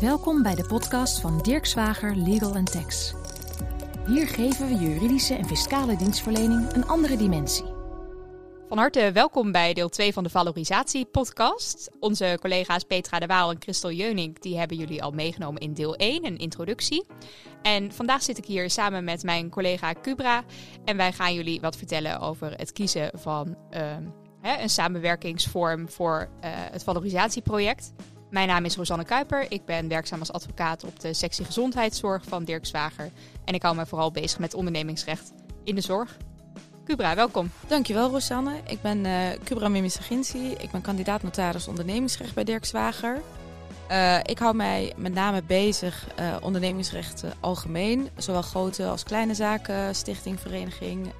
Welkom bij de podcast van Dirk Zwager Legal Tax. Hier geven we juridische en fiscale dienstverlening een andere dimensie. Van harte welkom bij deel 2 van de Valorisatie-podcast. Onze collega's Petra de Waal en Christel Jeunink die hebben jullie al meegenomen in deel 1, een introductie. En vandaag zit ik hier samen met mijn collega Cubra en wij gaan jullie wat vertellen over het kiezen van hè, een samenwerkingsvorm voor uh, het valorisatieproject. Mijn naam is Rosanne Kuiper. Ik ben werkzaam als advocaat op de sectie gezondheidszorg van Dirk Zwager. En ik hou me vooral bezig met ondernemingsrecht in de zorg. Cubra, welkom. Dankjewel Rosanne. Ik ben uh, Cubra Mimisaginsi. Ik ben kandidaat notaris ondernemingsrecht bij Dirk Zwager. Uh, ik hou mij met name bezig uh, ondernemingsrecht algemeen. Zowel grote als kleine zaken, stichting, vereniging,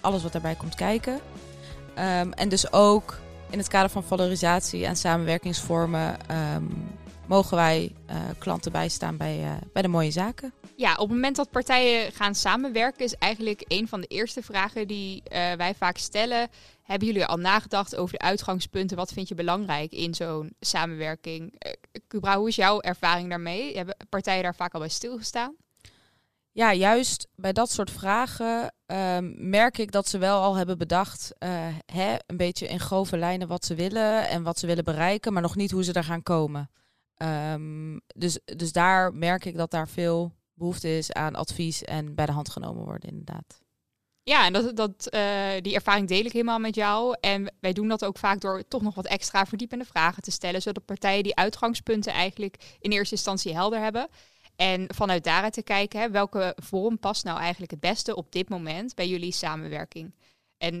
alles wat daarbij komt kijken. Um, en dus ook in het kader van valorisatie en samenwerkingsvormen um, mogen wij uh, klanten bijstaan bij, uh, bij de mooie zaken. Ja, op het moment dat partijen gaan samenwerken is eigenlijk een van de eerste vragen die uh, wij vaak stellen. Hebben jullie al nagedacht over de uitgangspunten? Wat vind je belangrijk in zo'n samenwerking? Cubra, hoe is jouw ervaring daarmee? Hebben partijen daar vaak al bij stilgestaan? Ja, juist bij dat soort vragen um, merk ik dat ze wel al hebben bedacht, uh, hè, een beetje in grove lijnen wat ze willen en wat ze willen bereiken, maar nog niet hoe ze er gaan komen. Um, dus, dus daar merk ik dat daar veel behoefte is aan advies en bij de hand genomen worden, inderdaad. Ja, en dat, dat, uh, die ervaring deel ik helemaal met jou. En wij doen dat ook vaak door toch nog wat extra verdiepende vragen te stellen, zodat partijen die uitgangspunten eigenlijk in eerste instantie helder hebben. En vanuit daaruit te kijken, hè, welke vorm past nou eigenlijk het beste op dit moment bij jullie samenwerking? En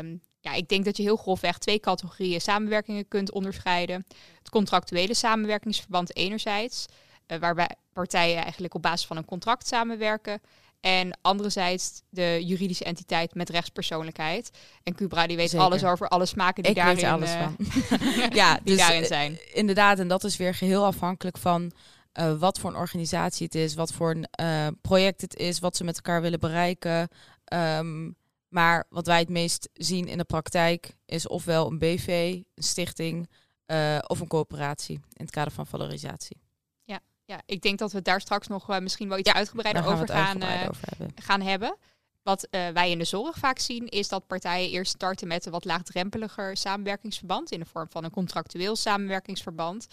um, ja, ik denk dat je heel grofweg twee categorieën samenwerkingen kunt onderscheiden. Het contractuele samenwerkingsverband enerzijds, uh, waarbij partijen eigenlijk op basis van een contract samenwerken. En anderzijds de juridische entiteit met rechtspersoonlijkheid. En Cubra die weet Zeker. alles over alle smaken die ik daarin, weet alles uh, van. ja, die dus, daarin zijn. Inderdaad, en dat is weer geheel afhankelijk van uh, wat voor een organisatie het is, wat voor een uh, project het is, wat ze met elkaar willen bereiken. Um, maar wat wij het meest zien in de praktijk is ofwel een BV, een stichting uh, of een coöperatie in het kader van valorisatie. Ja, ja ik denk dat we daar straks nog misschien wel iets ja, uitgebreider over gaan, uitgebreider over hebben. gaan hebben. Wat uh, wij in de zorg vaak zien, is dat partijen eerst starten met een wat laagdrempeliger samenwerkingsverband in de vorm van een contractueel samenwerkingsverband.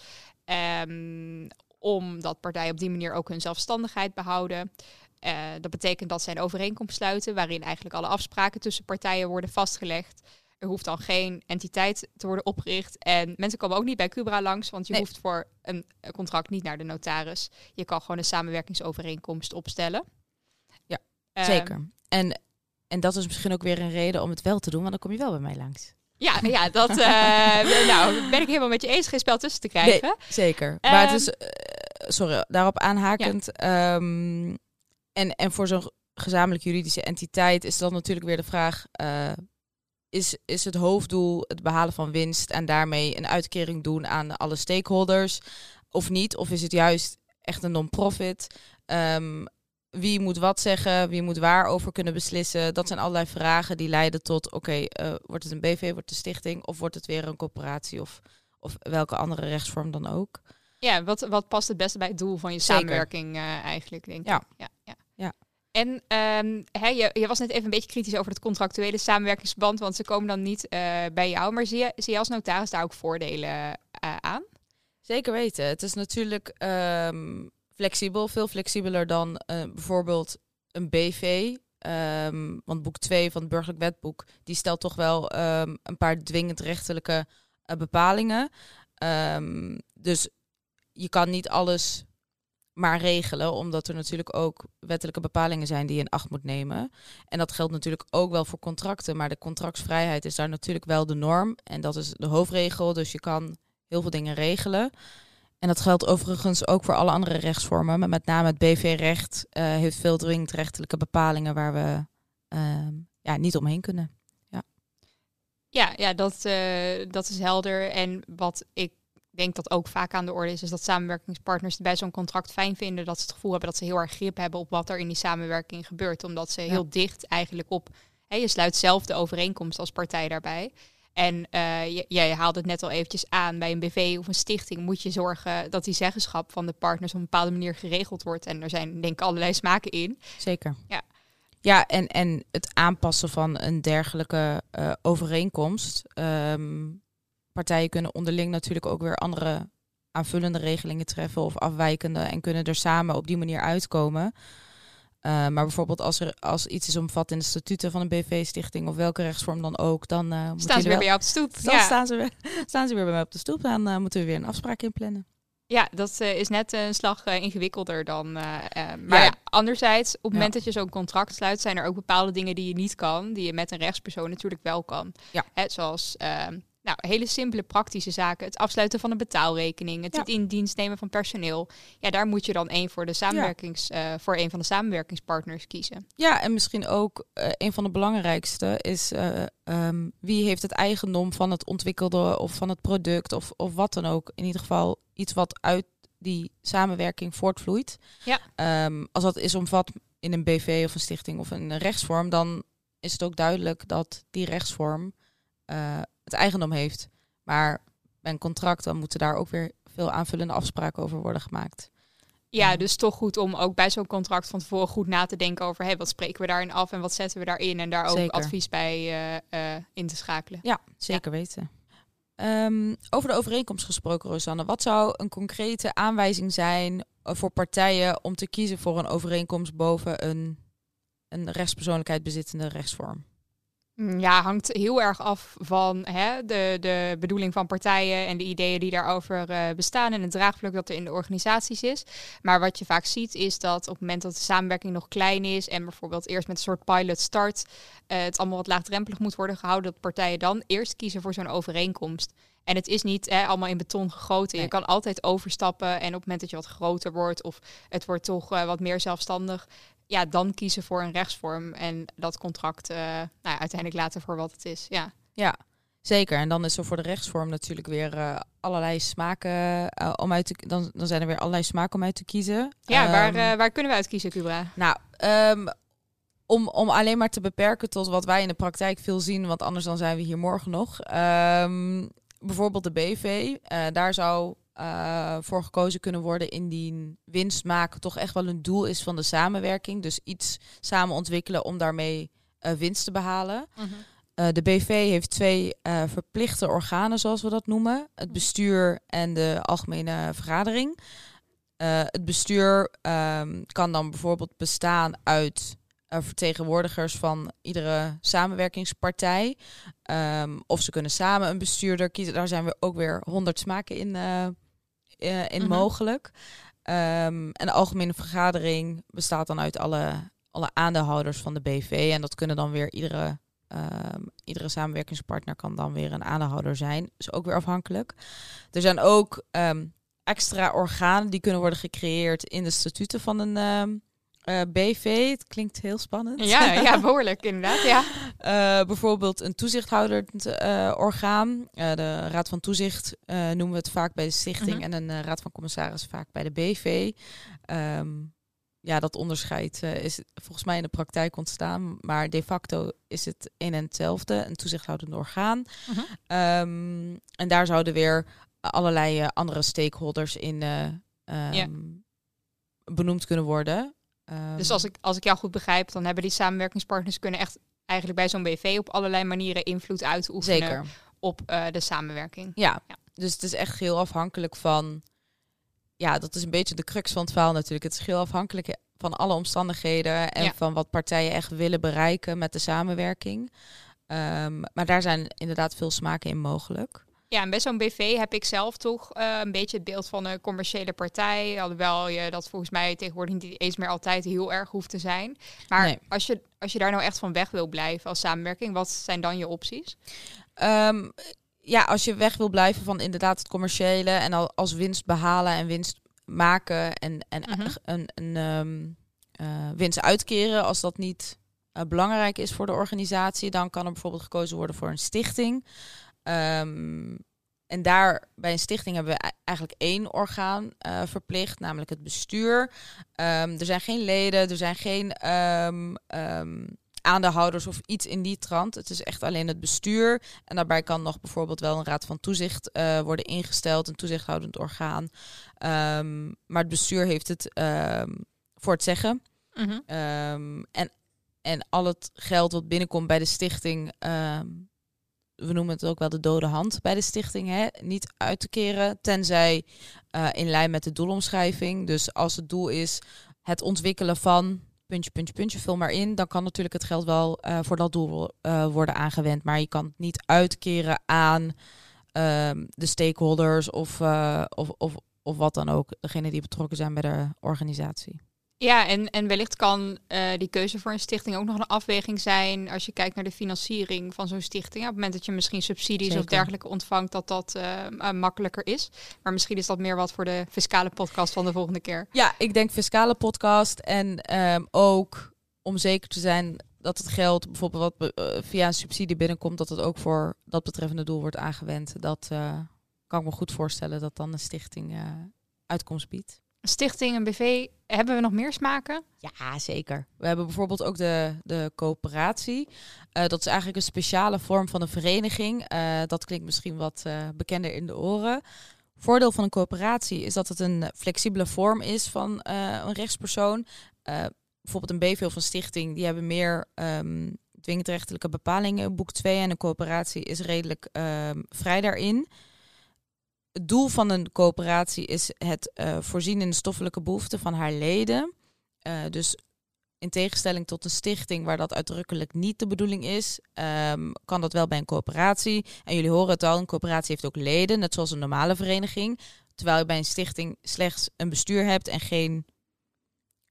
Um, omdat partijen op die manier ook hun zelfstandigheid behouden. Uh, dat betekent dat zij een overeenkomst sluiten waarin eigenlijk alle afspraken tussen partijen worden vastgelegd. Er hoeft dan geen entiteit te worden opgericht. En mensen komen ook niet bij Cubra langs, want je nee. hoeft voor een contract niet naar de notaris. Je kan gewoon een samenwerkingsovereenkomst opstellen. Ja, uh, zeker. En, en dat is misschien ook weer een reden om het wel te doen, want dan kom je wel bij mij langs. Ja, ja dat uh, nou, ben ik helemaal met je eens. Geen spel tussen te krijgen. Nee, zeker. Um, maar het is, uh, sorry, daarop aanhakend. Ja. Um, en, en voor zo'n gezamenlijk juridische entiteit is dan natuurlijk weer de vraag: uh, is, is het hoofddoel het behalen van winst en daarmee een uitkering doen aan alle stakeholders? Of niet? Of is het juist echt een non-profit? Um, wie moet wat zeggen, wie moet waar over kunnen beslissen. Dat zijn allerlei vragen die leiden tot, oké, okay, uh, wordt het een BV, wordt het een stichting of wordt het weer een corporatie of, of welke andere rechtsvorm dan ook. Ja, wat, wat past het beste bij het doel van je Zeker. samenwerking uh, eigenlijk, denk ik. Ja. ja, ja. En um, hè, je, je was net even een beetje kritisch over het contractuele samenwerkingsverband, want ze komen dan niet uh, bij jou. Maar zie je, zie je als notaris daar ook voordelen aan? Zeker weten. Het is natuurlijk... Um, flexibel, veel flexibeler dan uh, bijvoorbeeld een BV. Um, want boek 2 van het burgerlijk wetboek, die stelt toch wel um, een paar dwingend rechtelijke uh, bepalingen. Um, dus je kan niet alles maar regelen, omdat er natuurlijk ook wettelijke bepalingen zijn die je in acht moet nemen. En dat geldt natuurlijk ook wel voor contracten, maar de contractsvrijheid is daar natuurlijk wel de norm. En dat is de hoofdregel, dus je kan heel veel dingen regelen. En dat geldt overigens ook voor alle andere rechtsvormen. Maar met name het BV-recht uh, heeft veel dwingend rechtelijke bepalingen waar we uh, ja, niet omheen kunnen. Ja, ja, ja dat, uh, dat is helder. En wat ik denk dat ook vaak aan de orde is, is dat samenwerkingspartners bij zo'n contract fijn vinden dat ze het gevoel hebben dat ze heel erg grip hebben op wat er in die samenwerking gebeurt. Omdat ze ja. heel dicht eigenlijk op, hè, je sluit zelf de overeenkomst als partij daarbij. En uh, jij haalde het net al eventjes aan, bij een BV of een stichting moet je zorgen dat die zeggenschap van de partners op een bepaalde manier geregeld wordt. En er zijn denk ik allerlei smaken in. Zeker. Ja. Ja, en, en het aanpassen van een dergelijke uh, overeenkomst. Um, partijen kunnen onderling natuurlijk ook weer andere aanvullende regelingen treffen of afwijkende en kunnen er samen op die manier uitkomen. Uh, maar bijvoorbeeld als er als iets is omvat in de statuten van een BV-stichting of welke rechtsvorm dan ook, dan uh, staan ze weer bij jou op de stoep. Dan staan, ze weer, staan ze weer bij mij op de stoep. Dan uh, moeten we weer een afspraak inplannen. Ja, dat is net een slag ingewikkelder dan. maar ja. ja. anderzijds, op het moment dat je zo'n contract sluit, zijn er ook bepaalde dingen die je niet kan, die je met een rechtspersoon natuurlijk wel kan. Ja. Hè, zoals ehm, nou, hele simpele praktische zaken. Het afsluiten van een betaalrekening, het, in dienst nemen van personeel. Ja, daar moet je dan één voor de samenwerkings, uh, voor een van de samenwerkingspartners kiezen. Ja, en misschien ook uh, een van de belangrijkste is uh, um, wie heeft het eigendom van het ontwikkelde of van het product of, of wat dan ook. In ieder geval iets wat uit die samenwerking voortvloeit. Ja. Um, als dat is omvat in een BV of een stichting of een rechtsvorm, dan is het ook duidelijk dat die rechtsvorm het eigendom heeft. Maar bij een contract dan moeten daar ook weer veel aanvullende afspraken over worden gemaakt. Ja, dus toch goed om ook bij zo'n contract van tevoren goed na te denken over hey, wat spreken we daarin af en wat zetten we daarin en daar ook advies bij uh, uh, in te schakelen. Ja, zeker weten. Um, over de overeenkomst gesproken, Rosanne. Wat zou een concrete aanwijzing zijn eh, voor partijen om te kiezen voor een overeenkomst boven een, een rechtspersoonlijkheid bezittende rechtsvorm? Mm, ja, hangt heel erg af van hè, de, de bedoeling van partijen en de ideeën die daarover uh, bestaan en het draagvlak dat er in de organisaties is. Maar wat je vaak ziet is dat op het moment dat de samenwerking nog klein is en bijvoorbeeld eerst met een soort pilot start, uh, het allemaal wat laagdrempelig moet worden gehouden, dat partijen dan eerst kiezen voor zo'n overeenkomst. En het is niet hè, allemaal in beton gegoten. Nee. Je kan altijd overstappen. En op het moment dat je wat groter wordt of het wordt toch uh, wat meer zelfstandig, ja, dan kiezen voor een rechtsvorm en dat contract uh, nou, uiteindelijk laten voor wat het is. Ja. ja, zeker. En dan is er voor de rechtsvorm natuurlijk weer uh, allerlei smaken uh, om uit te dan, dan zijn er weer allerlei smaken om uit te kiezen. Ja, um, waar, waar kunnen we uit kiezen, Cubra? Nou, um, om, om alleen maar te beperken tot wat wij in de praktijk veel zien, want anders dan zijn we hier morgen nog. Um, bijvoorbeeld de BV, daar zou uh, voor gekozen kunnen worden indien winst maken toch echt wel een doel is van de samenwerking. Dus iets samen ontwikkelen om daarmee uh, winst te behalen. Mhm. Uh, de BV heeft twee verplichte organen, zoals we dat noemen: het bestuur en de algemene vergadering. het bestuur um, kan dan bijvoorbeeld bestaan uit vertegenwoordigers van iedere samenwerkingspartij. Um, of ze kunnen samen een bestuurder kiezen. Daar zijn we ook weer honderd smaken in, uh, uh, in -hmm. mogelijk. Um, en de algemene vergadering bestaat dan uit alle, alle aandeelhouders van de BV. En dat kunnen dan weer iedere, um, iedere samenwerkingspartner kan dan weer een aandeelhouder zijn. Dus ook weer afhankelijk. Er zijn ook extra organen die kunnen worden gecreëerd in de statuten van een uh, BV, het klinkt heel spannend. Ja, ja behoorlijk inderdaad. Ja. Uh, bijvoorbeeld een toezichthoudend uh, orgaan. de Raad van Toezicht noemen we het vaak bij de stichting Mhm. en een Raad van Commissaris vaak bij de BV. Um, ja, dat onderscheid is volgens mij in de praktijk ontstaan, maar de facto is het een en hetzelfde, een toezichthoudend orgaan. -hmm. um, en daar zouden weer allerlei andere stakeholders in ja. benoemd kunnen worden. Um, dus als ik, als ik jou goed begrijp, dan hebben die samenwerkingspartners kunnen echt eigenlijk bij zo'n BV op allerlei manieren invloed uitoefenen Zeker. op uh, de samenwerking. Ja. ja. dus het is echt heel afhankelijk van. Ja, dat is een beetje de crux van het verhaal natuurlijk. Het is heel afhankelijk van alle omstandigheden en ja. van wat partijen echt willen bereiken met de samenwerking. Um, maar daar zijn inderdaad veel smaken in mogelijk. Ja, en bij zo'n BV heb ik zelf toch uh, een beetje het beeld van een commerciële partij. Alhoewel je dat volgens mij tegenwoordig niet eens meer altijd heel erg hoeft te zijn. Maar Nee. als, je, als je daar nou echt van weg wil blijven als samenwerking, wat zijn dan je opties? Um, ja, als je weg wil blijven van inderdaad het commerciële en al als winst behalen en winst maken en, en Mhm. een, een um, uh, winst uitkeren, als dat niet uh, belangrijk is voor de organisatie, dan kan er bijvoorbeeld gekozen worden voor een stichting. Um, en daar bij een stichting hebben we eigenlijk één orgaan uh, verplicht, namelijk het bestuur. Um, er zijn geen leden, er zijn geen um, aandeelhouders of iets in die trant. Het is echt alleen het bestuur. En daarbij kan nog bijvoorbeeld wel een raad van toezicht uh, worden ingesteld, een toezichthoudend orgaan. Maar het bestuur heeft het voor het zeggen. Mhm. En, en al het geld wat binnenkomt bij de stichting, we noemen het ook wel de dode hand bij de stichting, hè, niet uit te keren, tenzij uh, in lijn met de doelomschrijving. Dus als het doel is het ontwikkelen van puntje, puntje, puntje, vul maar in. Dan kan natuurlijk het geld wel uh, voor dat doel uh, worden aangewend. Maar je kan het niet uitkeren aan uh, de stakeholders of, of, of, of wat dan ook. Degene die betrokken zijn bij de organisatie. Ja, en, en wellicht kan uh, die keuze voor een stichting ook nog een afweging zijn als je kijkt naar de financiering van zo'n stichting. op het moment dat je misschien subsidies Zeker. of dergelijke ontvangt, dat dat uh, uh, makkelijker is. Maar misschien is dat meer wat voor de fiscale podcast van de volgende keer. Ja, ik denk fiscale podcast en um, ook om zeker te zijn dat het geld bijvoorbeeld wat via een subsidie binnenkomt, dat het ook voor dat betreffende doel wordt aangewend. Dat kan ik me goed voorstellen dat dan een stichting uitkomst biedt stichting, een BV, hebben we nog meer smaken? Ja, zeker. We hebben bijvoorbeeld ook de, de coöperatie. Uh, dat is eigenlijk een speciale vorm van een vereniging. Uh, dat klinkt misschien wat uh, bekender in de oren. Voordeel van een coöperatie is dat het een flexibele vorm is van een rechtspersoon. bijvoorbeeld een BV of een stichting, die hebben meer um, dwingrechtelijke bepalingen, boek 2. En een coöperatie is redelijk um, vrij daarin het doel van een coöperatie is het uh, voorzien in de stoffelijke behoeften van haar leden. Uh, dus in tegenstelling tot een stichting waar dat uitdrukkelijk niet de bedoeling is, um, kan dat wel bij een coöperatie. En jullie horen het al, een coöperatie heeft ook leden, net zoals een normale vereniging. Terwijl je bij een stichting slechts een bestuur hebt en geen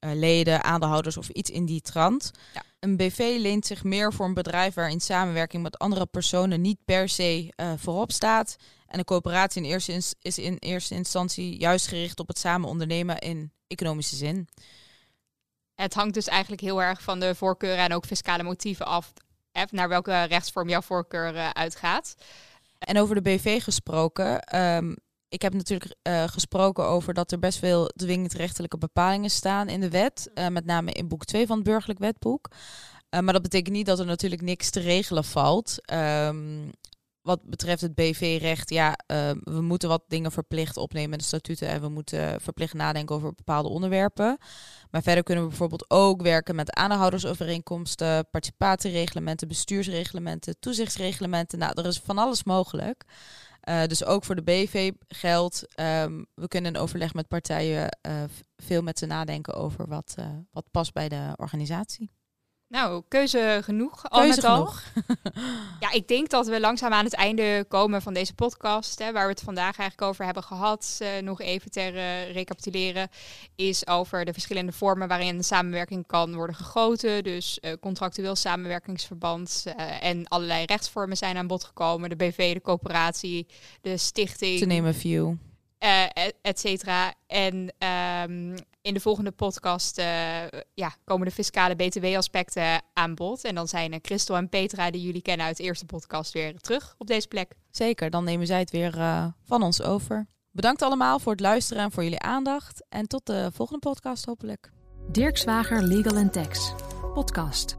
uh, leden, aandeelhouders of iets in die trant. Ja. Een BV leent zich meer voor een bedrijf waarin samenwerking met andere personen niet per se uh, voorop staat. En een coöperatie in eerste is in eerste instantie juist gericht op het samen ondernemen in economische zin. Het hangt dus eigenlijk heel erg van de voorkeuren en ook fiscale motieven af naar welke rechtsvorm jouw voorkeur uh, uitgaat. En over de BV gesproken, um, ik heb natuurlijk uh, gesproken over dat er best veel dwingend rechtelijke bepalingen staan in de wet. Uh, met name in boek 2 van het burgerlijk wetboek. Uh, maar dat betekent niet dat er natuurlijk niks te regelen valt. Um, wat betreft het BV-recht, ja, we moeten wat dingen verplicht opnemen in de statuten. En we moeten verplicht nadenken over bepaalde onderwerpen. Maar verder kunnen we bijvoorbeeld ook werken met aandeelhoudersovereenkomsten, participatiereglementen, bestuursreglementen, toezichtsreglementen. Nou, er is van alles mogelijk. Uh, dus ook voor de BV geldt, um, we kunnen in overleg met partijen uh, veel met ze nadenken over wat, uh, wat past bij de organisatie. Nou, keuze genoeg. Al keuze met al. genoeg. ja, ik denk dat we langzaam aan het einde komen van deze podcast. Hè, waar we het vandaag eigenlijk over hebben gehad. Uh, nog even ter uh, recapituleren. Is over de verschillende vormen waarin de samenwerking kan worden gegoten. Dus uh, contractueel samenwerkingsverband. en allerlei rechtsvormen zijn aan bod gekomen. De BV, de coöperatie, de stichting. To name a few. Uh, et cetera. En um, in de volgende podcast uh, ja, komen de fiscale BTW-aspecten aan bod. En dan zijn uh, Christel en Petra, die jullie kennen uit de eerste podcast, weer terug op deze plek. Zeker, dan nemen zij het weer van ons over. Bedankt allemaal voor het luisteren en voor jullie aandacht. En tot de volgende podcast hopelijk. Dirk Zwager Legal Tax, podcast.